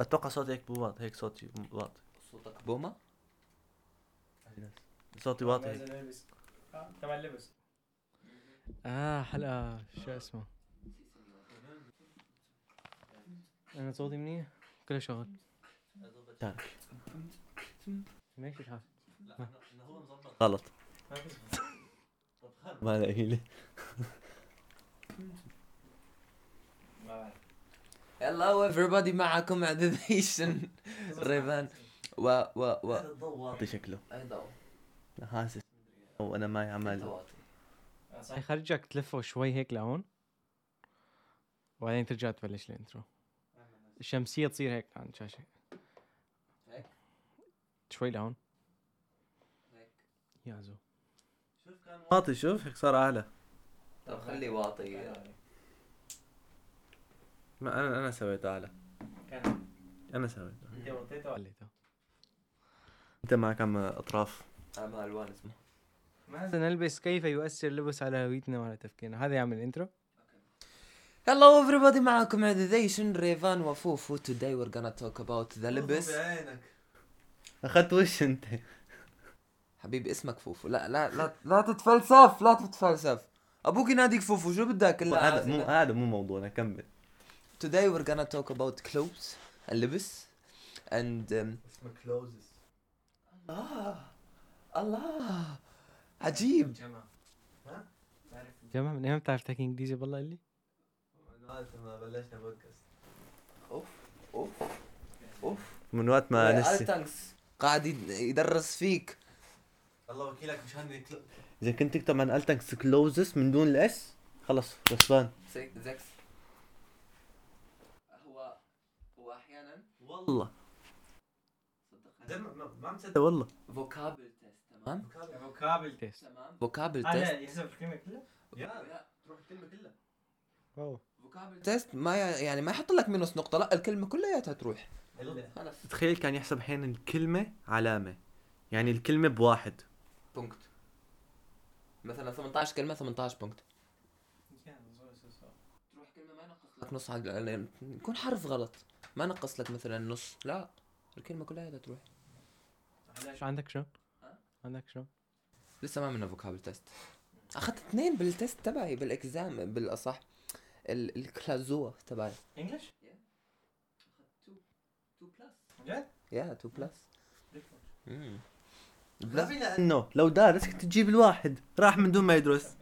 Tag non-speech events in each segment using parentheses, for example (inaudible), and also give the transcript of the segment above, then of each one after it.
أتوقع صوتي هيك مو واطي هيك صوتي واطي صوتك بوما صوتي واطي هيك آه، تبع اللبس آه حلقة شو اسمه؟ أنا صوتي منيح؟ كله شغل. ماشي الحال غلط. ما في ما لاقي لي ما بعرف هلو everybody. معكم عدديشن ريفان. و و و واطي. شكله. حاسس وأنا معي عمال خرجك تلفه شوي هيك لهون. وبعدين ترجع تبلش الانترو الشمسية تصير هيك عن الشاشة هيك؟ شوي لهون. هيك. يا زو. واطي شوف هيك صار أعلى. طب خلي واطي. ما أنا أنا سويته اعلى كان. أنا سويته. أنت وطيته ولا خليته. أنت معك عم أطراف؟ اعمل ألوان اسمه. ما نلبس كيف يؤثر اللبس على هويتنا وعلى تفكيرنا. هذا يعمل الانترو هلو everybody معكم عدديشن ريفان وفوفو. Today we're gonna talk about the لبس. أخذت وش أنت؟ حبيبي اسمك فوفو. لا لا لا لا تتفلسف لا تتفلسف. أبوك يناديك فوفو شو بدك؟ هذا مو هذا مو موضوعنا كمل. Today we're gonna talk about clothes اللبس and um, اسمه clothes الله الله عجيب جمع. ها؟ جماعة من أيام بتعرف تحكي إنجليزي بالله اللي ما بلشنا بودكاست. أوف أوف أوف. من وقت ما نسي. قاعد يد- يدرس فيك. الله وكيلك مش هني كلو... إذا كنت تكتب عن التنكس كلوزس من دون الاس خلص كسبان زكس هو هو أحيانا والله. ما والله. فوكابل تيست تمام؟ فوكابل. تيست تمام. فوكابل هذا تيست. يحسب الكلمة كلها؟ يا تروح الكلمة كلها. واو Vokabeltest ما يعني ما يحط لك minus نقطة لا الكلمة كلياتها تروح. خلص. تخيل كان يحسب أحيانا الكلمة علامة. يعني الكلمة بواحد. Punkt. مثلا 18 كلمة 18 Punkt. تروح كلمة ما ينقص لك. نص حق يعني يكون حرف غلط. ما نقص لك مثلا نص. لا الكلمة كلها تروح. شو عندك شو؟ ها؟ عندك شو؟ لسه ما عملنا Vokabeltest. أخذت اثنين بال Test تبعي بال exam بالأصح. ال- ال Klausur تبعي. English؟ 2 plus جد؟ ja 2 plus لأ. فينا انه لو دارس كنت تجيب الواحد. راح من دون ما يدرس.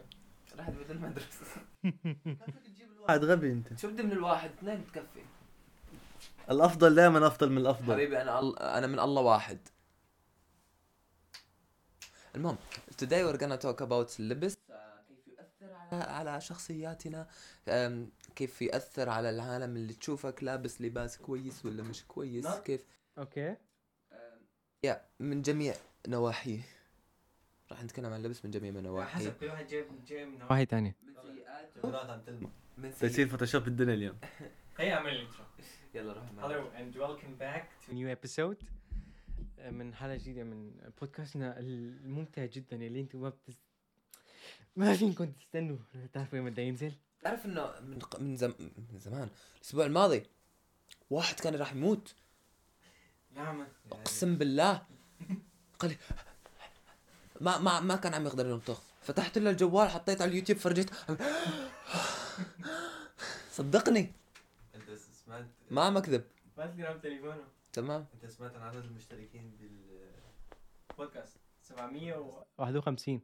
راح بدل ما ادرس (laughs) واحد غبي أنت. شو بدي من الواحد؟ اثنين تكفي. الأفضل دائما أفضل من الأفضل. حبيبي أنا. أنا من الله واحد. المهم today we're gonna talk about اللبس كيف يؤثر على على شخصياتنا. كيف يأثر على العالم اللي تشوفك لابس لباس كويس ولا مش كويس. نعم. كيف؟ okay. ja من جميع نواحيه. راح نتكلم عن اللبس من جميع نواحيه حسب كل واحد جايب جايب من واحد تاني من سيئاته (laughs) من تصير سيئ... فوتوشوب الدنيا اليوم. (laughs) هيا أعمل ال intro يلا روح معنا. hello and welcome back new episode من حلقة جديدة من بودكاستنا الممتع جدا اللي أنتم ما بتس... ما فيكم تستنوا. تعرفوا وين بده ينزل تعرف انه من من, زم... من زمان الأسبوع الماضي واحد كان راح يموت. من أقسم بالله. قال لي ما ما ما كان عم يقدر ينطق فتحت له الجوال حطيت على اليوتيوب فرجيت. صدقني. ما عم أكذب. ما تلقى تليفونه. تمام. أنت سمعت عن عدد المشتركين بال بودكاست 700 و 51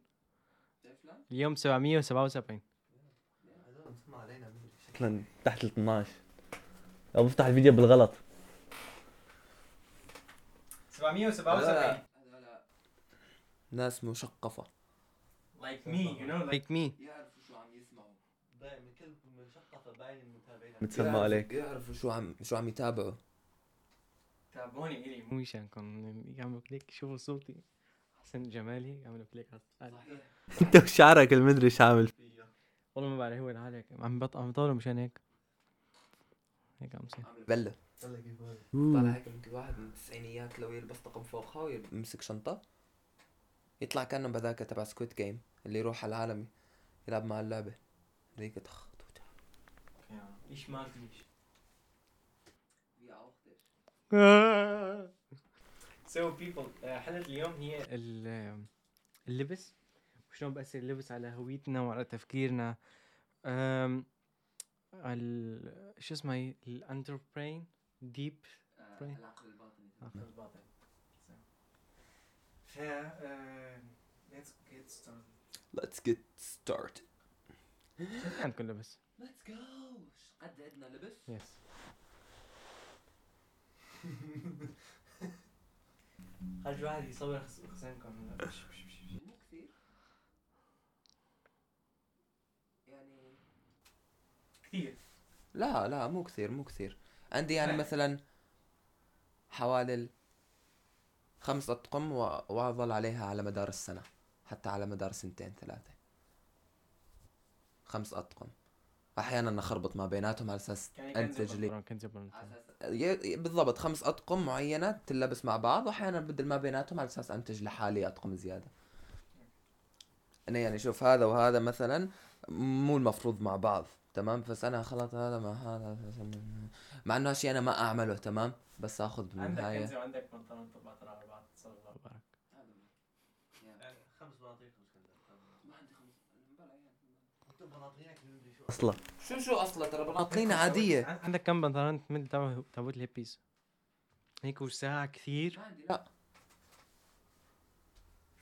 اليوم 777 شكلا تحت ال 12 أو بفتح الفيديو بالغلط. 777 ناس مثقفة like me you know like لايك مي يعرفوا شو عم يسمعوا. من كل مشقفه باين المتابعين. متسمى يعرفوا- عليك. يعرفوا شو عم شو عم يتابعوا تابعوني إلي. مو مشانكم يعملوا click. شوفوا صوتي. حسن جمالي يعملوا click. على انت وشعرك المدري إيش عامل. فيه والله ما بعرف هو الحال هيك عم بط عم بطوله مشان هيك. هيك عم يصير عم بلة. طالع هيك يمكن واحد من التسعينيات لو يلبس طقم فوقها ويمسك شنطة. يطلع كأنه بذاك تبع Squid Game اللي يروح على العالم يلعب مع اللعبة. هذيك تخ. إيش ما فيش So people آه، حلقة اليوم هي ال- اللبس وشلون بأثر اللبس على هويتنا وعلى تفكيرنا. أم ال شو اسمها هي؟ ال under brain deep brain. العقل الباطني. الباطن So. ف آه، let's get started. Let's get started. عندكم لبس؟ Let's go! قد عندنا لبس؟ يس خرج واحد يصور خصامكم مو كثير. يعني كثير؟ لا لا مو كثير مو كثير. عندي يعني. مثلا حوالي ال- خمس أطقم وأظل عليها على مدار السنة حتى على مدار سنتين ثلاثة. خمس أطقم. أحيانا أخربط ما بيناتهم على أساس يعني أنتج لي بالضبط خمس أطقم معينة تلبس مع بعض وأحيانا بدل ما بيناتهم على أساس أنتج لحالي أطقم زيادة. أنا يعني شوف هذا وهذا مثلا مو المفروض مع بعض تمام؟ بس أنا خلط هذا مع هذا مع إنه شيء أنا ما أعمله تمام؟ بس أخذ عندك بالنهاية كنزة وعندك بنطلون طبعا على بعض صلى الله مبارك خمس بناطيل. خمس أصلا. شو شو أصلا؟ ترى بناطيل عادية. عندك كم بنطلون؟ تبع تابوت الهيبيز. هيك وساعة كثير. لا.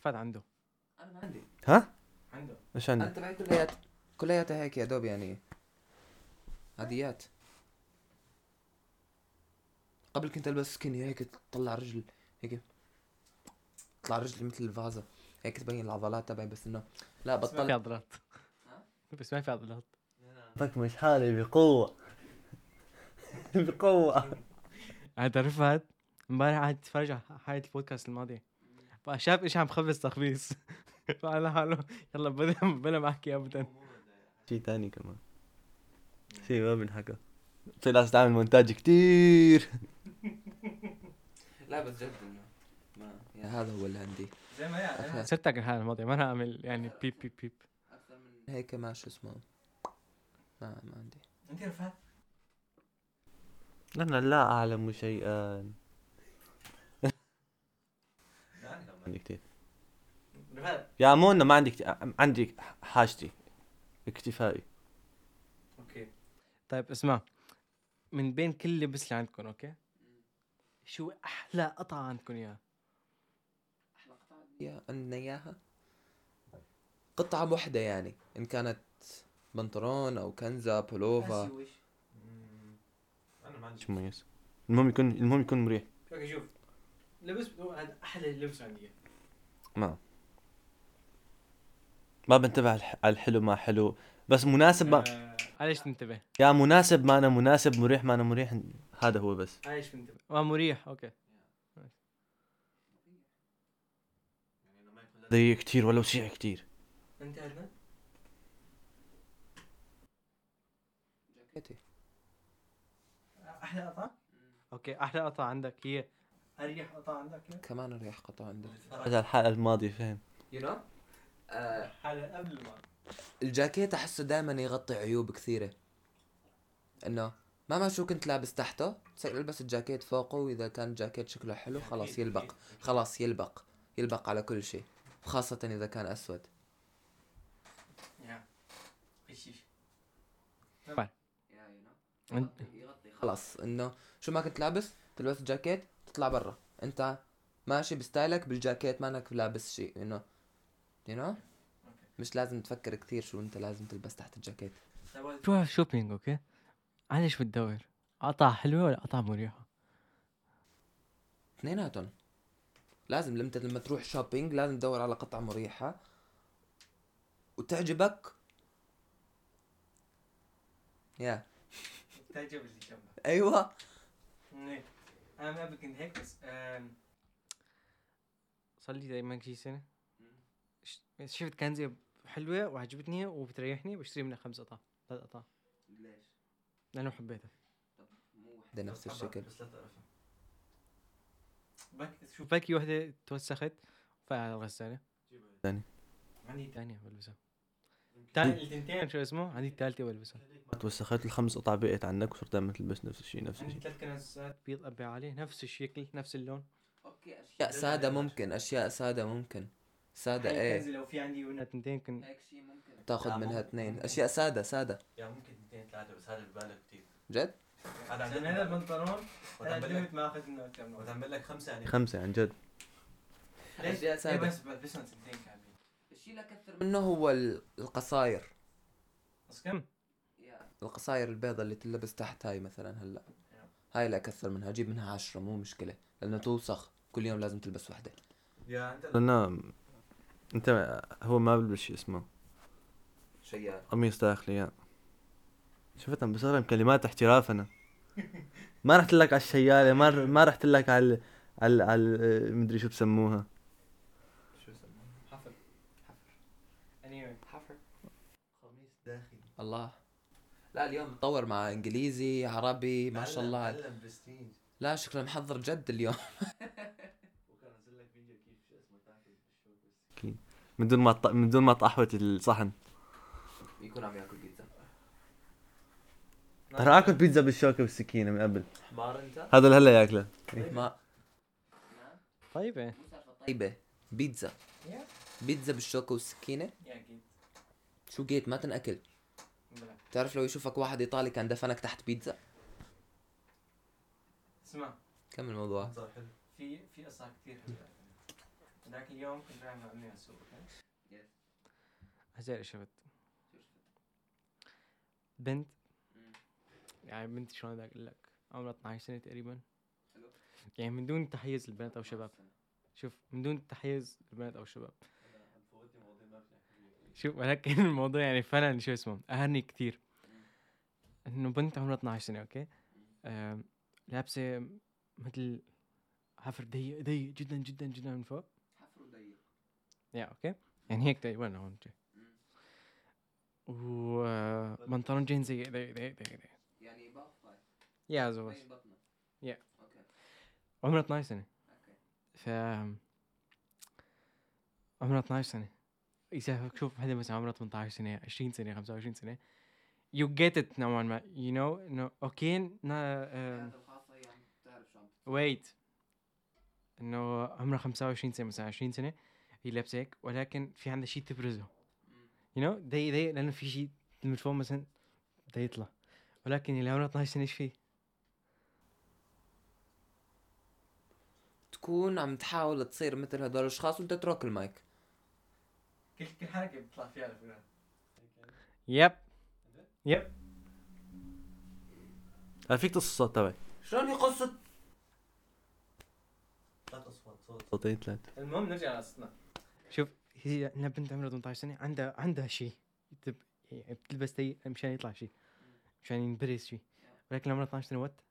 فات عنده. أنا ما عندي. ها؟ عنده. إيش أنا عندك؟ تبعي كليات كلياتها هيك يا دوب يعني. عاديات. قبل كنت ألبس سكيني هيك تطلع رجل هيك. تطلع رجلي مثل الفازة. هيك تبين العضلات تبعي بس إنه لا بطلت عضلات. بس ما في عضلات فك حالي بقوة. (laughs) بقوة. عاد رفعت امبارح قاعد اتفرج على حلقة البودكاست الماضي. فشاف إيش عم خبص تخبيص. (laughs) فقال حاله يلا بلا بلا ما أحكي ابدا. شيء ثاني كمان. شيء ما بنحكى. في ناس تعمل مونتاج كتير. لا بس جد إنه ما يا هذا هو اللي عندي. زي ما صرت اكل الحلقة الماضية ما أنا أعمل يعني بيب بيب بيب. هيك ما شو اسمه. ما ما عندي. أنت رفعت؟ أنا لا أعلم شيئا. (laughs) عندي كتير. رفعت. يا مونا ما عندي كتير. عندي حاجتي. اكتفائي. okay. طيب اسمع. من بين كل لبس اللي عندكم okay؟ شو أحلى قطعة عندكم إياها؟ يا عندنا إياها؟ قطعة واحدة يعني إن كانت بنطلون أو كنزة Pullover أنا ما عندي. مميز المهم يكون المهم يكون مريح. أوكي شوف. لبس هذا أحلى لبس عندي. ما. ما بنتبه على الح- على الحلو ما حلو. بس مناسب ما آه، علاش تنتبه؟ يا مناسب ما أنا مناسب مريح ما أنا مريح هذا هو بس. عايش بنتبه آه مريح okay. ضيق كتير ولا وسيع كتير. انت عندنا جاكيتي. أحلى قطعة؟ okay أحلى قطعة عندك هي. أريح قطعة عندك إياه؟ كمان ريح قطعة عندك هذا الحلقة الماضية فهم. you know حلقه قبل ما الجاكيت أحسه دائما يغطي عيوب كثيرة. إنه مهما شو كنت لابس تحته. تصير ألبس الجاكيت فوقه وإذا كان الجاكيت شكله حلو خلاص يلبق. خلاص يلبق. يلبق على كل شيء خاصة إذا كان أسود يا إيش عند- يغطي خلاص إنه شو ما كنت لابس؟ تلبس الجاكيت تطلع برا. أنت ماشي ب style ك بالجاكيت مانك لابس شيء انه you know مش لازم تفكر كثير شو أنت لازم تلبس تحت الجاكيت. تروح shopping okay على شو بتدور؟ قطعة حلوة ولا قطعة مريحة؟ اثنيناتهم. لازم لما لما تروح شوبينج لازم تدور على قطعة مريحة وتعجبك يا. تعجب اللي جنبك. أيوه. إيه. أنا ما كنت هيك بس صار لي دايما شي سنة. ش- شفت كنزة حلوة وعجبتني وبتريحني بشتري منها خمس قطع ثلاث قطع. ليش؟ لأنه حبيتها. وحدة. نفس الشكل. بك شوف. باكي وحدة توسخت فقع على الغسالة ثاني. عندي ثانية بلبسها. التنتين شو اسمه؟ عندي الثالثه بلبسها توسخت الخمس قطع بقيت عنك وصرت دائما تلبس نفس الشيء نفس عندي الشيء. ثلاث كناسات بيض أبي عليه نفس الشكل نفس اللون. أوكي أشياء سادة ممكن أشياء سادة ممكن. سادة إيه. لو في عندي هنا تنتين كن هيك شيء ممكن. تاخذ منها اثنين. أشياء سادة سادة. يعني ممكن اثنين ثلاثة بس هذا ببالغ كثير جد؟ هذا عشان هذا البنطلون أنا لك ما اخذ منه أكثر من واحد. وتعمل لك خمسة يعني. خمسة عن جد. ليش؟ أشياء سادة. بس بلبسهم تنتين كاملين؟ الشيء اللي كثر منه هو ال- القصاير. بس كم؟ القصاير البيضة اللي تلبس تحت هاي مثلا هلأ. هاي اللي أكثر منها أجيب منها عشرة مو مشكلة لأنه توسخ. كل يوم لازم تلبس وحدة. يا أنت لأنه أنت هو ما بلبس شيء اسمه. شيال. قميص داخلي يا شفت عم بستخدم كلمات احتراف أنا (laughs) ما رحت لك على الشيالة ما ما رحت لك على على على مدري شو بسموها شو اسمه؟ حفر حفر anyway حفر قميص داخلي الله. لا اليوم متطور مع إنجليزي عربي ما شاء الله. برستيج لا شكله محضر جد اليوم. (laughs) وكان لك فيديو كيف شو اسمه؟ تاكل بالشوك من دون ما ط... من دون ما تقحوت الصحن. يكون عم ياكل بيتزا. ترى آكل بيتزا بالشوكة والسكينة من قبل. حمار أنت؟ هذا اللي هلا ياكله. ما. طيبة. طيبة. بيتزا. بيتزا يا أكيد شو جيت؟ ما تنأكل. تعرف لو يشوفك واحد إيطالي كان دفنك تحت بيتزا؟ اسمع. كمل الموضوع؟ في في قصة كثير حلوة. ذاك اليوم كنت رايح مع أمي على السوق أوكي؟ هزاري شفت بنت؟ يعني بنتي شلون بدي أقول لك؟ عمرها 12 سنة تقريبا. يعني من دون تحيز للبنات أو شباب. شوف من دون تحيز للبنات أو شباب. شوف ولكن (laughs) الموضوع يعني فعلا شو اسمه قهرني كثير إنه بنت عمرها 12 سنة okay؟ آم، لابسة مثل حفر ضيق ضيق جدا جدا جدا من فوق. حفر ضيق. ja okay؟ يعني هيك ضيق وين هون وبنطلون جينز ضيق ضيق ضيق ضيق ضيق. يعني باف ja so بس بطنك. ja. okay. عمرها 12 سنة. okay. ف عمرها 12 سنة. إذا شوف هذا مثلا عمرها 18 سنة 20 سنة 25 سنة. You get it نوعا ما you know إنه أوكي نا عم wait. إنه عمرها 25 سنة مثلا 20 سنة هي لابسة هيك ولكن في عندها شيء تبرزه. you know ضيق ضيق لأنه في شيء من فوق مثلا بده يطلع. ولكن اللي عمرها 12 سنة إيش فيه؟ تكون عم تحاول تصير مثل هدول الأشخاص وأنت تترك المايك. كل كل حركة بتطلع فيها على فكرة. يب يب فيك تص الصوت تبعي؟ شلون هي قصة ثلاث اصوات صوت صوتين ثلاثة. المهم نرجع لقصتنا شوف هي عندنا بنت عمرها 18 سنة عندها عندها شيء تب... يعني بتلبس ضيق مشان يطلع شيء مشان ينبرز شيء. ولكن عمرها 12 سنة what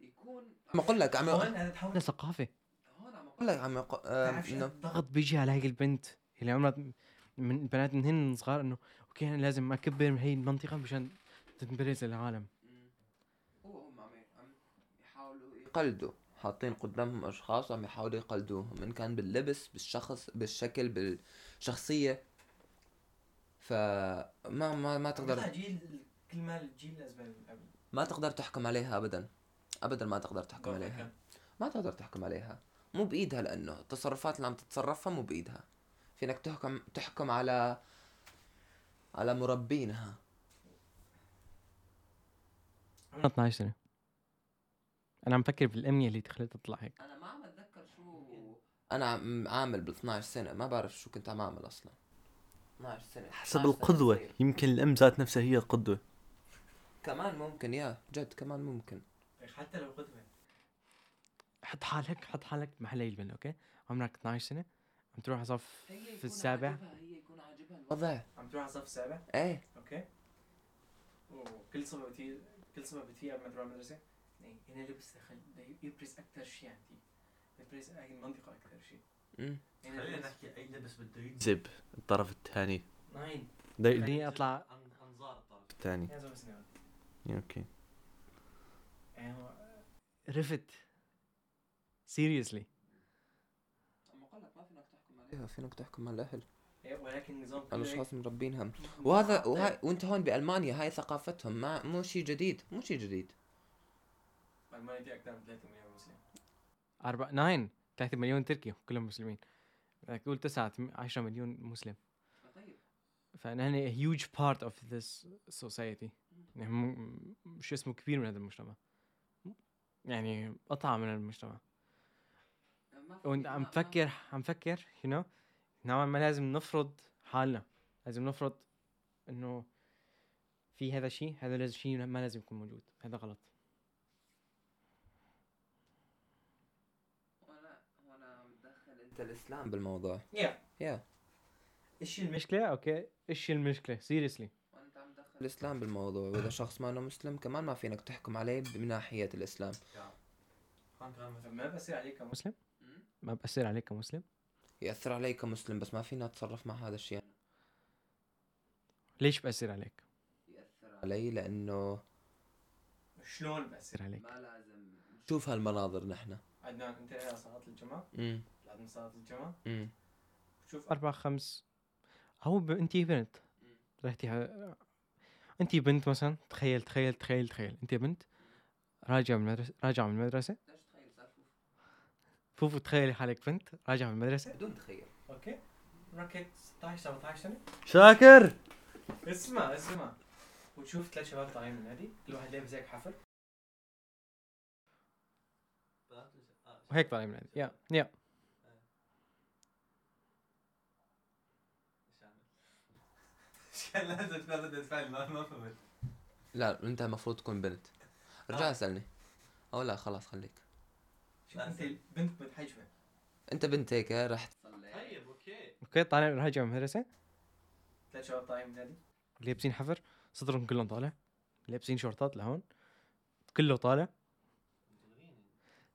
يكون عم أقول لك عم هذا تحول لثقافة هون عم أقول لك عم. آم، انه ضغط بيجي على هاي البنت. اللي عمرها من البنات من هن صغار إنه okay أنا لازم أكبر من هي المنطقة مشان تنبرز للعالم هو هم عم عم يحاولوا يقلدوا. حاطين قدامهم أشخاص وعم يحاولوا يقلدوهم إن كان باللبس بالشخص بالشكل بالشخصية. فما ما ما تقدر جيل كل ما الجيل الاسباني من قبل ما تقدر تحكم عليها ابدا. ابدا ما تقدر تحكم عليها. ما تقدر تحكم عليها. مو بإيدها لأنه التصرفات اللي عم تتصرفها مو بإيدها. فينك تحكم تحكم على على مربينها. عمرها 12 سنة أنا عم بفكر بالأمنية اللي خلتها تطلع هيك. أنا ما عم اتذكر شو أنا عم عامل بال 12 سنة ما بعرف شو كنت عم أعمل أصلا. 12 سنة. حسب 12 سنة القدوة. صغير. يمكن الأم ذات نفسها هي القدوة. كمان ممكن يا جد كمان ممكن. حتى لو قدوة. حط حالك حط حالك محل هي البنت okay؟ عمرك 12 سنة. عم تروح على صف في السابع؟ هي يكون عاجبها الوضع. عم تروح على الصف السابع إيه. okay. وكل صبح بتفيق كل صبح بتفيق قبل ما تروح المدرسة؟ يعني هنا لبس دخل يبرز أكثر شيء عندي. يبرز هاي المنطقة أكثر شيء لبس- نحكي أي لبس بده يجذب الطرف الثاني. nein. ده خليني أطلع أنظار الطرف. الثاني. okay. يعني رفت. seriously عم أقول لك ما فينك تحكم عليها فينك تحكم على الاهل إيه، ولكن النظام كله الاشخاص مربينها هيك. وهذا وهاي وانت هون بألمانيا هاي ثقافتهم ما مو شيء جديد مو شيء جديد. ألمانيا في أكثر من 3 مليون مسلم أربعة ناين 3 مليون تركي كلهم مسلمين. بدك تقول 9 10 مليون مسلم. فنحن a huge part of this society. يعني م- شو اسمه كبير من هذا المجتمع. يعني قطعة من المجتمع. وانت عم فكر عم فكر you know نوعا ما لازم نفرض حالنا. لازم نفرض إنه في هذا الشيء هذا لازم شيء ما لازم يكون موجود. هذا غلط. أنت الإسلام بالموضوع. يا يا إيش المشكلة؟ أوكي. إيش المشكلة؟ سيريسلي وأنت عم تدخل الإسلام بالموضوع. وإذا شخص ما مسلم كمان ما فينك تحكم عليه من ناحية الإسلام. ما بصير عليك كم مسلم؟ ما بأثر عليك كمسلم؟ يأثر علي كمسلم بس ما فينا أتصرف مع هذا الشيء. ليش بأثر عليك؟ يأثر علي لأنه شلون بأثر عليك؟ ما لازم نشوف هالمناظر نحن. عدنان أنت إلى صلاة الجمعة؟ امم بعد من صلاة الجمعة؟ امم شوف أربع خمس. هو ب... أنت بنت. رحتي ح... أنت بنت مثلا؟ تخيل تخيل تخيل تخيل. أنت بنت راجعة من المدرسة راجعة من المدرسة؟ فوفو تخيلي حالك بنت راجعة من المدرسة. بدون تخيل. أوكي. ركض 16 17 سنه شاكر! اسمع اسمع. وتشوف ثلاث شباب طالعين من النادي. كل واحد لابس هيك حفل. وهيك طالع من عندي يا يا لا انت المفروض تكون بنت. رجع آه. اسالني أو لا خلاص خليك. أنت؟ بنت متحجبه أنت بنت هيك رحت. طيب okay. okay طالع راجع من المدرسة ثلاث شباب طالعين من النادي لابسين حفر صدرهم كلهم طالع. لابسين شورتات لهون كله طالع.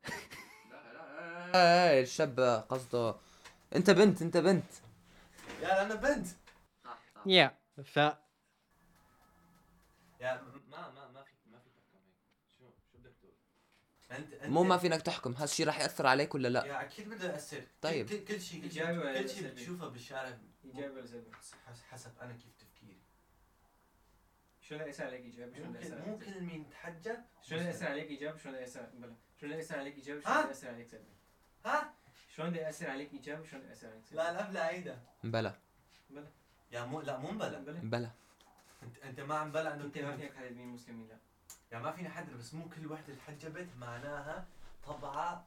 (laughs) إيه الشاب قصده. أنت بنت أنت بنت. يا أنا بنت. يا ف يا ما ما ما فيك ما فيك تحكم هيك شو شو بدك تقول انت انت مو ما فينك تحكم هذا الشيء راح يأثر عليك ولا لا؟ يا أكيد بده يأثر. طيب. كل, كل شيء كل شيء؟ بتشوفه بالشارع. ايجابي ولا سلبي؟ حس- حسب أنا كيف تفكيري. شلون ياثر عليك ايجابي شلون ممكن ياثر كل مين تحجب شلون ياثر عليك ايجابي شلون ياثر بلا. شلون ياثر عليك ايجابي ها؟ شلون ياثر عليك سلبي؟ ها؟ شلون بده ياثر عليك ايجابي شلون ياثر عليك سلبي؟ لا لا بلا عيدا بلا. بلا. يا مو لا مو مبلا بلا. بلا. انت أنت ما عم بلا انه انت ما فيك حدد مين مسلمين لا. يعني ما فيني حدد بس مو كل وحدة تحجبت معناها طبعها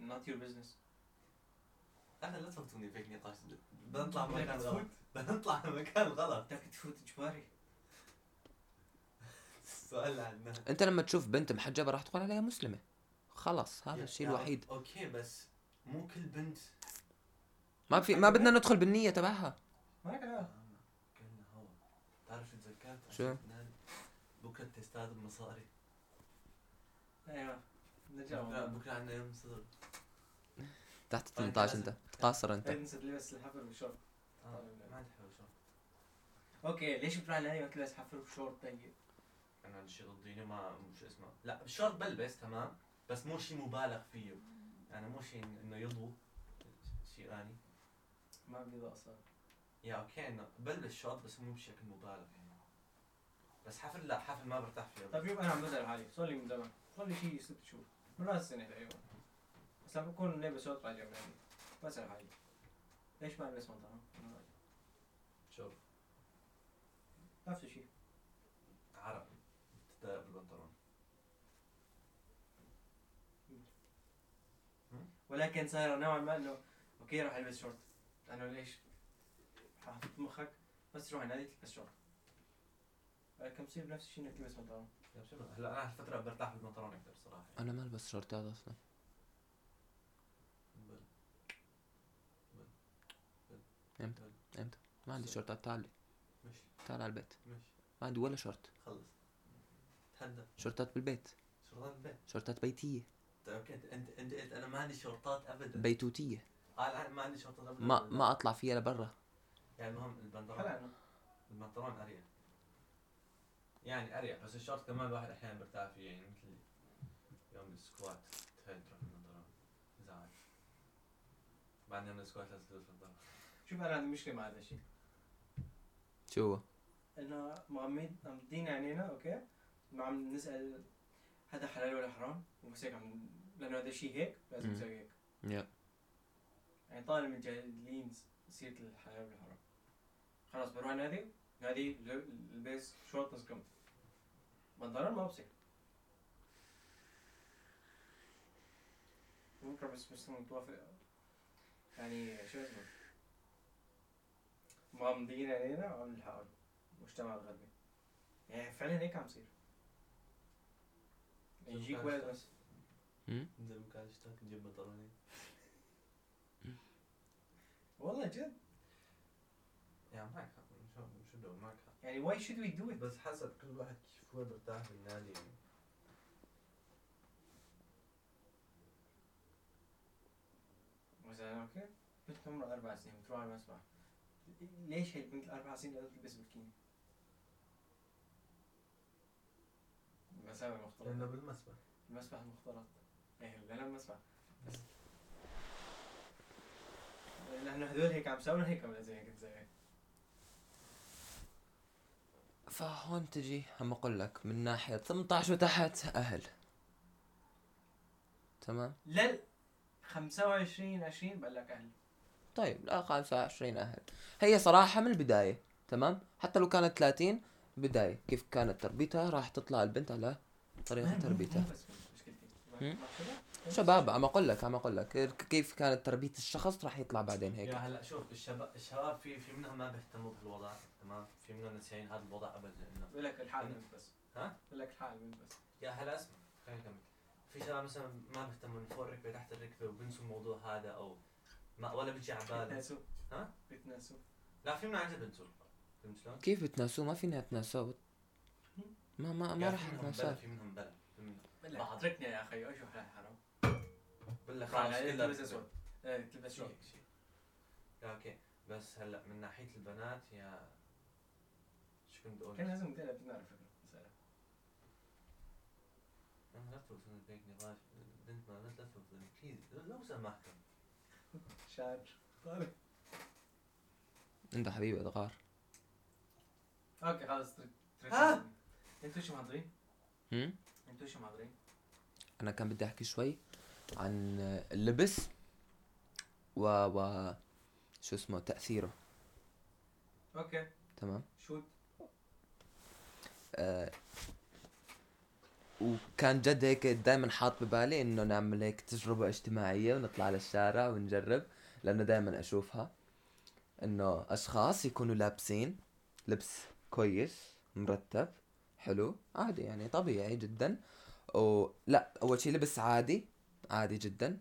not your business. أنا لا تفوتوني في هيك نقاش. بنطلع بدك مكان؟ غلط. (laughs) بنطلع مكان غلط. بدك تفوت اجباري السؤال عندنا أنت لما تشوف بنت محجبة راح تقول عليها مسلمة. خلص هذا الشيء الوحيد. أوكي بس مو كل بنت ما في ما بدنا ندخل بالنية تبعها. ما هو تعرف تذكرت؟ شو؟ بكره تستاد بمصاري أيوه نرجع بكره عندنا يوم صدر. تحت طيب، 18 انت. قاصر انت. هيك نسيت لبس الحفل والشورت آه، ما عندي حلو شو أوكي ليش بتروح النادي ما تلبس حفل وشورت ضيق؟ أنا عندي شيء ضديني ما شو اسمه. لا بالشورت بلبس تمام؟ بس مو شيء مبالغ فيه. يعني مو شيء إنه يضو. شيء ثاني ما بدي أصلا يا okay إنه بلبس شورت بس مو بشكل مبالغ. يعني بس حفل لا حفل ما برتاح فيه. طيب شوف أنا عم بسال حالي. صار لي من زمان. صار لي شيء ست شهور. من راس السنة تقريبا. بس لما بكون لابس شورت راجع من النادي بسال حالي. ليش ما البس راجع؟ شوف نفس الشيء عرق تتضايق بالبنطلون. ولكن صار نوعا ما إنه okay راح ألبس شورت. لأنه ليش؟ حاطط بمخك بس تروح النادي تلبس شورت. ولكن بصير بنفس الشيء إنك تلبس بنطلون هلا أنا هالفتره برتاح بالبنطلون أكثر صراحة. أنا ما ألبس شورتات أصلا. بل- إمتى؟ بل- إمتى؟ ما عندي شورتات تعال لي. مش. تعال على البيت. مش. ما عندي ولا شورت. خلص. تهدى. شورتات بالبيت. شورتات البيت شورتات بيتية. طيب okay. انت انت قلت أنا ما عندي شورتات ابدا. بيتوتية. آه لا ما عندي شورتات ابدا. ما ما أطلع فيها لبرا. يعني المهم البنطلون. البنطلون أريح. يعني أريح بس الشورت كمان الواحد أحيانا برتاح فيه يعني مثل يوم ال squat تخيل تروح بالبنطلون ازعج بعد يوم ال squat لازم تلبس بنطلون شوف أنا عندي مشكلة مع هذا الشيء. شو هو؟ إنه مغمض مغمضين عينينا okay؟ ما عم نسأل هذا حلال ولا حرام بس هيك عم لأنه هذا الشيء هيك لازم. نسوي هيك. يعني طالع من جاهلين سيره الحلال والحرام. خلاص بروح نادي نادي ل- البس شورت نص كم؟ بنطلون ما بصير ممكن بس بس متوافق يعني شو اسمه؟ مغمضين علينا وعم نحاول المجتمع الغربي. يعني فعلا هيك عم يصير. يجيك ولد بس. انزل مكان اشترك نجيب بنطلونين. والله جد. يا معك شو بدو معك حق يعني why should we do it? بس حسب كل واحد كيف هو مرتاح بالنادي يعني مثلا أوكي؟ بنت عمرها أربع سنين بتروح على المسبح. ليش هي البنت الأربع سنين لازم تلبس بكيني؟ مساوي مختلط لأنه بالمسبح. المسبح المختلط إيه لأنه المسبح بس. لأنه هذول هيك عم يساوون هيك عم لازم هيك تسوي فهون تجي هم أقول لك من ناحية 18 وتحت أهل. تمام؟ لل 25 20 بقول لك أهل. طيب لا 25 أهل. هي صراحة من البداية. تمام؟ حتى لو كانت 30 بداية. كيف كانت تربيتها؟ راح تطلع البنت على طريقة تربيتها. مشكلتي؟ شباب. عم أقول لك عم أقول لك كيف كانت تربية الشخص راح يطلع بعدين هيك. يا هلأ شوف الشباب الشباب في في منهم ما بيهتموا بهالوضع تمام؟ في منهم ناسيين هذا الوضع ابدا إنه. بقول لك الحال بس. ها؟ بقول لك الحال بس. يا هلأ اسمع خليني أكمل. في شباب مثلا ما بيهتموا من فوق الركبه تحت الركبة وبنسوا الموضوع هذا أو ما ولا بيجي على بالهم. بتناسوا ها؟ بتناسوا لا في منهم عن جد بنسوا فهمت شلون؟ كيف بتناسوه ما فينا نتناسوه ما ما ما راح في منهم نتناسوه بلا في منهم بلا. في منهم- بعض. اتركني يا أخي حلال حرام بقول لك خلاص خلص كلها. اسود إيه تلبس لا أوكي بس هلأ من ناحية البنات يا شو كنت أقول؟ كان لازم على فكره مسألة. أنا لا توصل هيك نقاش بنت ما لا توصل بليز لو سمحت شعر طالع أنت حبيبي ادغار أوكي خلص ترك ترك ها؟ أنتوا شو محضرين؟ هم؟ أنتوا شو محضرين؟ أنا كان بدي أحكي شوي عن اللبس و و شو اسمه تأثيره. أوكي. تمام؟ شو؟ آه وكان جد هيك دائما حاط ببالي إنه نعمل هيك تجربة اجتماعية ونطلع للشارع ونجرب لأنه دائما أشوفها. إنه أشخاص يكونوا لابسين لبس كويس مرتب حلو عادي يعني طبيعي جدا. ولا أول شيء لبس عادي عادي جدا.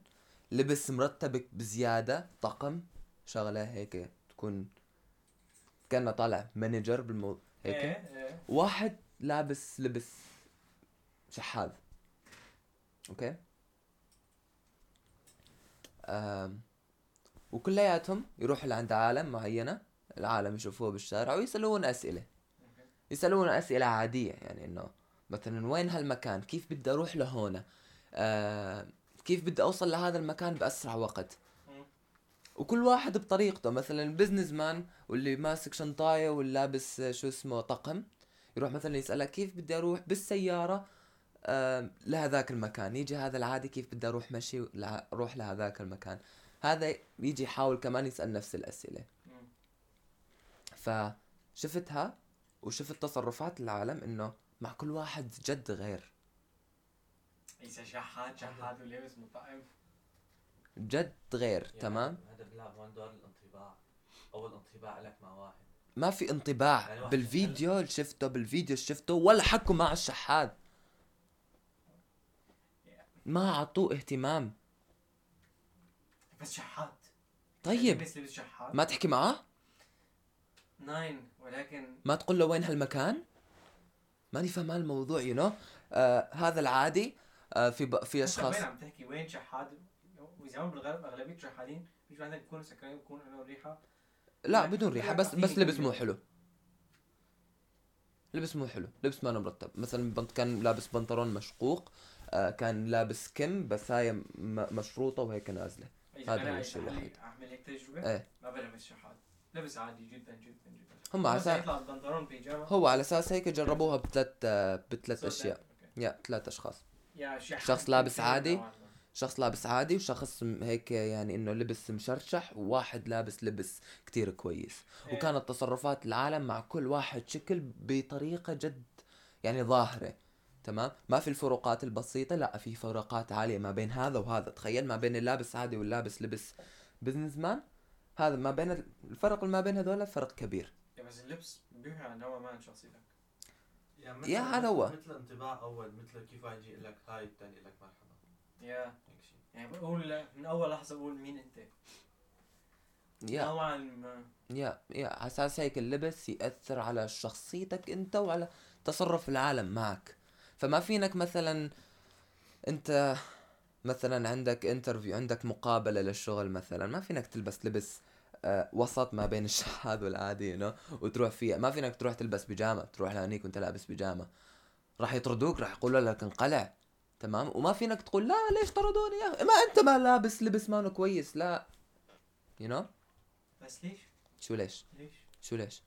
لبس مرتب بزيادة طقم شغلة هيك تكون كأنه طالع manager بالمو هيك. إيه إيه. واحد لابس لبس شحاذ. okay؟ آم. وكلياتهم يروحوا لعند عالم معينة العالم يشوفوه بالشارع ويسألون أسئلة. يسألون أسئلة عادية يعني إنه مثلا وين هالمكان؟ كيف بدي أروح لهون؟ آه كيف بدي أوصل لهذا المكان بأسرع وقت. وكل واحد بطريقته مثلا ال business man واللي ماسك شنطاية واللي لابس آه، شو اسمه طقم يروح مثلا يسألك كيف بدي أروح بالسيارة آه لهذاك المكان يجي هذا العادي كيف بدي أروح مشي أروح لهذاك المكان هذا يجي يحاول كمان يسأل نفس الأسئلة مم. فشفتها وشفت تصرفات العالم إنه مع كل واحد جد غير عيسى شحات شحات ولابس مطعم. جد غير يعني تمام؟ هذا بيلعب هون دور الانطباع. أول انطباع لك مع واحد. ما في انطباع. يعني بالفيديو اللي شفته بالفيديو اللي شفته ولا حكوا مع الشحات. ما عطوه اهتمام. بس شحات. طيب. لبس لبس شحات. ما تحكي معاه nein ولكن ما تقول له وين هالمكان؟ ماني فاهم الموضوع you know آه هذا العادي. في ب... في أنت أشخاص وين عم تحكي وين شحات؟ وزمان بالغرب أغلبية الشحاتين بيجوا عندك بيكونوا سكرانين بيكونوا لهم ريحة. لا بدون ريحة بس بس لبس مو. حلو. لبس مو حلو. لبس ما مرتب. مثلا بنت كان لابس بنطلون مشقوق آه كان لابس كم بس هاي مشروطة وهيك نازلة. هذا هو الشيء الوحيد. أعمل هيك تجربة إيه. ما بلبس شحات. لبس عادي جدا جدا جدا. هم على أساس هو على أساس هيك جربوها بثلاث بثلاث صوت أشياء. يا ثلاث أشخاص. شخص لابس عادي؟ شخص لابس عادي وشخص هيك يعني إنه لبس مشرشح وواحد لابس لبس كتير كويس. إيه. وكانت تصرفات العالم مع كل واحد شكل بطريقة جد يعني ظاهرة تمام؟ ما في الفروقات البسيطة لا في فروقات عالية ما بين هذا وهذا. تخيل ما بين اللابس عادي واللابس لبس business man هذا ما بين ال- الفرق ما بين هذول فرق كبير. بس اللبس بيوحي نوعا ما عن شخصيتك. يعني يا هذا هو. مثل انطباع أول مثل كيف واحد يجي يقول لك هاي الثاني يقول لك مرحبا. يا. هيك شيء يعني بقول من أول لحظة بقول مين أنت. يا. نوعا ما. يا يا. على أساس هيك اللبس يأثر على شخصيتك أنت وعلى تصرف العالم معك. فما فينك مثلا أنت مثلا عندك interview عندك مقابلة للشغل مثلا. ما فينك تلبس لبس آه وسط ما بين (laughs) الشحاذ والعادي you know, وتروح فيها. ما فينك تروح تلبس بيجامة. تروح لهنيك وانت لابس بيجامة. راح يطردوك راح يقولوا لك انقلع. تمام؟ وما فينك تقول لا ليش طردوني يا أخي؟ ما أنت ما لابس لبس مانو كويس لا. you know? بس ليش؟ شو ليش؟ ليش؟ شو ليش؟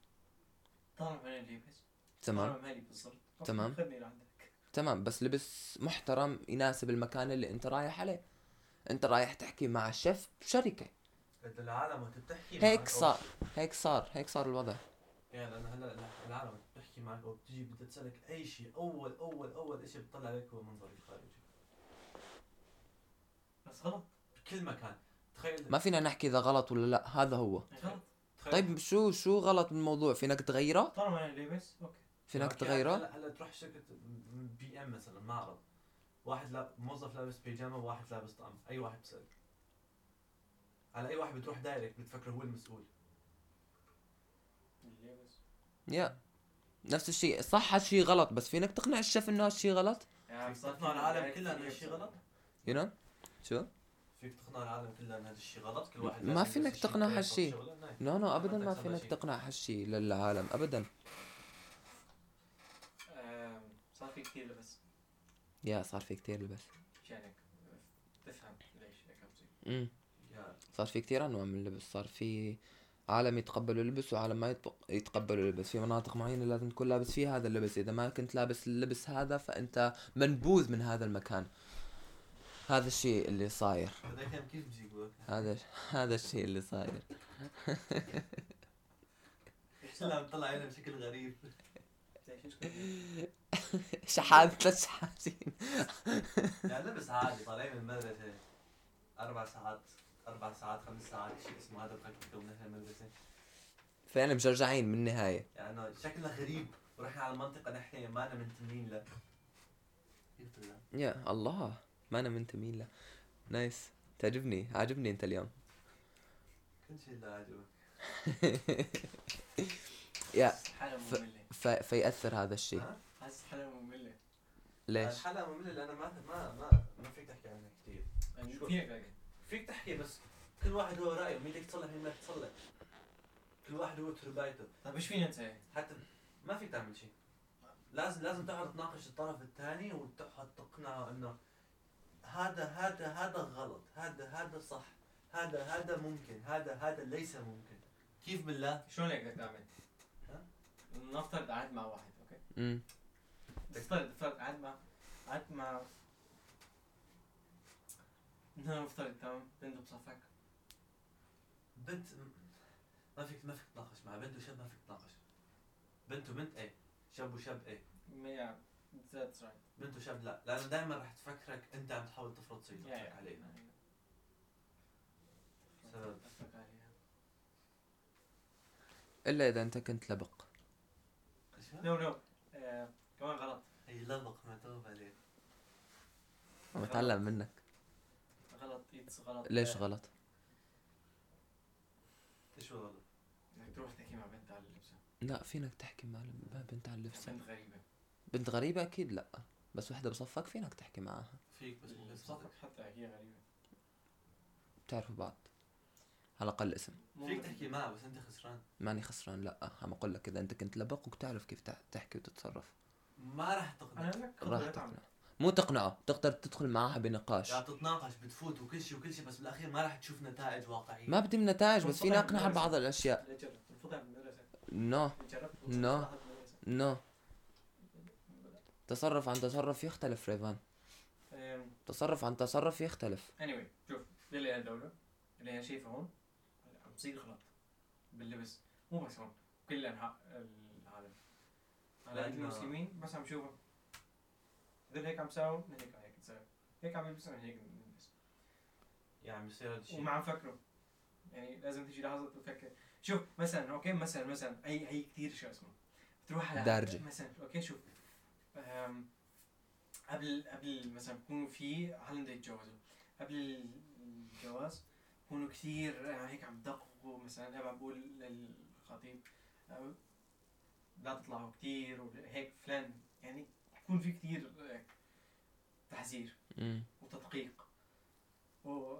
طالما أنا لابس تمام. طالما مالي بالضبط. أوكي، تمام. خذني لعندك. تمام. بس لبس محترم يناسب المكان اللي أنت رايح عليه. أنت رايح تحكي مع شيف بشركة قد العالم وقت بتحكي هيك صار هيك صار هيك صار الوضع. يعني لأنه هلأ العالم بتحكي معك أو بتجي بدها تسألك أي شيء أول أول أول شيء بتطلع عليك هو منظري الخارجي. بس غلط. بكل مكان. تخيل ما فينا نحكي إذا غلط ولا لأ هذا هو. غلط تخيل طيب شو شو غلط بالموضوع فينك تغيره؟ طالما أنا لابس okay. فينك okay، تغيره؟ هلأ هلأ تروح شركة BM مثلا معرض. واحد لا موظف لابس بيجامة وواحد لابس طقم. أي واحد بسال على أي واحد بتروح direct بتفكر هو المسؤول. يا. نفس الشيء. صح هالشيء غلط بس فينك تقنع الشيف إنه هالشيء غلط؟ يعني تقنع العالم direct كله إنه. هالشيء غلط؟ you know شو؟ فيك تقنع العالم كله ان هذا الشيء غلط؟ كل واحد ما فينك تقنع هالشيء. no no ابدا ما فينك. تقنع هالشيء للعالم ابدا. صار في كثير لبس. yeah صار في كتير لبس. عشانك تفهم ليش هيك عم بصير امم صار في كتير أنواع من اللبس صار في عالم يتقبلوا اللبس وعالم ما يتق- يتقبلوا اللبس. في مناطق معينة لازم تكون لابس فيها هذا اللبس. إذا ما كنت لابس اللبس هذا فأنت منبوذ من هذا المكان. هذا الشيء اللي صاير. هذا؟ هذا الشيء اللي صاير. لا بطلع عينه بشكل غريب؟ (laughs) شحات ثلاث شحاتين. يعني لبس عادي طالعين من المدرسة. أربع ساعات. أربع ساعات خمس ساعات شيء اسمه هذا بخكك من أهل المدرسة. فعلا مشجعين من النهاية. يعني إنه شكلنا غريب. ورحنا على المنطقة نحن ما أنا منتمين له كيف بالله؟ يا الله ما أنا منتمين له نايس. تعجبني؟ عاجبني أنت اليوم. كل شيء اللي عجبك (laughs) يا حالة ف- مملة. ف... فيأثر هذا الشيء. ها؟ حاسس حالة مملة. ليش؟ الحلقة مملة لأنه ما ما ما ما فيك تحكي عنها كثير. يعني تلاقي فيك تحكي بس كل واحد هو رأيه مين بدك تصلح مين ما تصلح كل واحد هو تربايته. طيب إيش فينا نسوي؟ حتى ما فيك تعمل شيء. لازم لازم تقعد تناقش الطرف الثاني وتقعد تقنعه إنه هذا هذا هذا غلط. هذا هذا صح. هذا هذا ممكن. هذا هذا ليس ممكن. كيف بالله؟ شلون هيك تعمل؟ ها؟ نفترض قعدت مع واحد أوكي؟ امم نفترض نفترض قعدت مع قعدت مع نحن نفترض تمام بنت بصفك بنت ما فيك ما فيك تناقش مع بنت وشاب ما فيك تناقش بنت وبنت إيه شاب وشاب إيه yeah that's right بنت وشاب لا لأنه دائما راح تفكرك انت عم تحاول تفرض سيطرتك عليه سبب. اتفق عليها إلا إذا أنت كنت لبق. no no كمان غلط هي لبق متوب عليه عم أتعلم منك. غلط ايتس غلط. ليش غلط؟ هو غلط؟ إنك تروح تحكي مع بنت على لبسها لا فينك تحكي مع مع بنت عن لبسها بنت غريبة. بنت غريبة أكيد لا. بس وحدة بصفك فينك تحكي معاها. فيك بس بصفك. حتى هي غريبة. بتعرفوا بعض. على الأقل اسم. فيك تحكي معه بس أنت خسران. ماني خسران لا. عم أقول لك إذا أنت كنت لبق وبتعرف كيف تحكي وتتصرف. ما راح أنا تقنع لك راح تقنع. مو تقنعه تقدر تدخل معها بنقاش. يعني بتتناقش بتفوت وكل شيء وكل شيء بس بالأخير ما راح تشوف نتائج واقعية. ما بدي نتائج بس فينا اقنعها ببعض الأشياء. no بالمدرسة. no تصرف عن تصرف يختلف ريفان. تصرف عن تصرف يختلف. Anyway شوف دي اللي الدولة اللي أنا شايفه هون عم تصير غلط باللبس. مو بس هون كل أنحاء العالم. على لأنه- المسلمين بس عم شوفهم. هذول هيك عم يساووا نحن هيك هيك نساوي هيك عم يلبسوا نحن هيك نلبس يعني بصير هذا الشيء وما عم فكروا يعني لازم تيجي لحظة تفكر شوف مثلا okay مثلا مثلا هي هي كثير شو اسمه بتروح على دارجة. مثلا okay شوف قبل قبل مثلا بكونوا في هلا بده يتجوزوا قبل الجواز بكونوا كثير هيك عم دققوا مثلا أنا عم بقول للخطيب لا تطلعوا كثير وهيك فلان يعني بكون في كثير هيك تحذير. وتدقيق و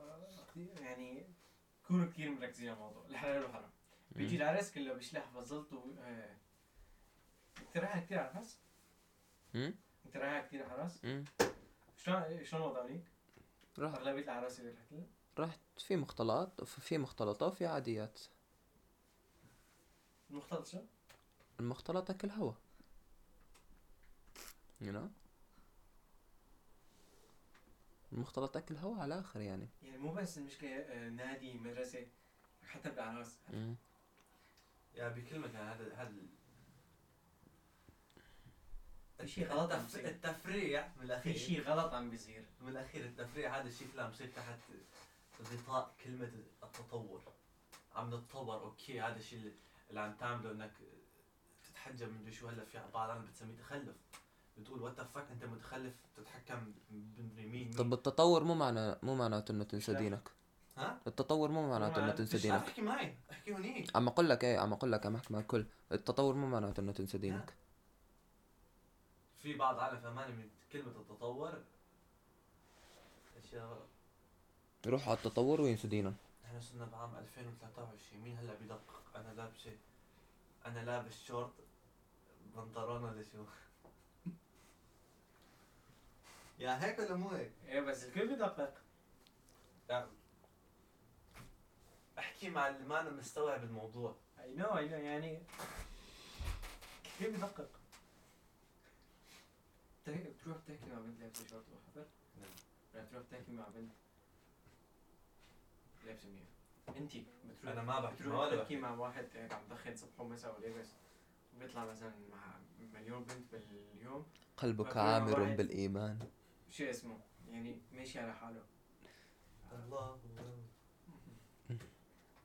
يعني كونوا كثير مركزين على الموضوع الحلال والحرام بيجي العرس كله بيشلح فضلته آه. انت رايح كثير على العرس؟ مم. انت رايح كثير على العرس؟ مم. شلون شلون وضعونيك؟ رحت أغلبية الاعراس اللي رحت لها رحت في مختلط في مختلطة وفي عاديات المختلط شو؟ المختلط اكل هوا you know? المختلط أكل هوا على الآخر يعني. يعني مو بس المشكلة آه، نادي مدرسة حتى بالاعراس. يعني بكلمة يعني هذا هذا في شيء غلط عم بيصير. التفريع من الأخير. في شيء غلط عم بيصير. من الأخير التفريع هذا الشيء كله عم يصير تحت غطاء كلمة التطور. عم نتطور okay هذا الشيء اللي- اللي عم تعمله إنك تتحجب من شو هلأ في بعض العالم بتسميه تخلف. بتقول what fuck انت متخلف تتحكم بمين مين؟ طب التطور مو معنى مو معناته إنه تنسى. دينك. ها؟ التطور مو معناته إنه تنسى دينك. احكي معي احكي هونيك عم أقول لك إيه عم أقول لك عم احكي مع الكل التطور مو معناته إنه تنسى دينك. في بعض عالم فهماني من كلمة التطور أشياء يروحوا على التطور وينسوا دينهم إحنا صرنا بعام 2023 مين هلا بدقق أنا لابسة أنا لابس شورت بنطلون ولا شو يا هيك ولا مو هيك؟ إيه بس الكل بدقق لا. احكي مع اللي ما أنا مستوعب الموضوع. اي نو اي نو يعني الكل بدقق بت- بتروح تحكي مع بنت لابسة شورت وحفر؟ نعم. ولا تروح تحكي مع بنت لابسة منيح انت بتروح أنا ما بحكي بتروح تحكي مع واحد هيك عم دخن صبح ومساء ولابس وبيطلع مثلا مع مليون بنت باليوم. قلبك عامر بالإيمان. شو اسمه؟ يعني ماشي على حاله. الله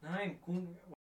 نايم كون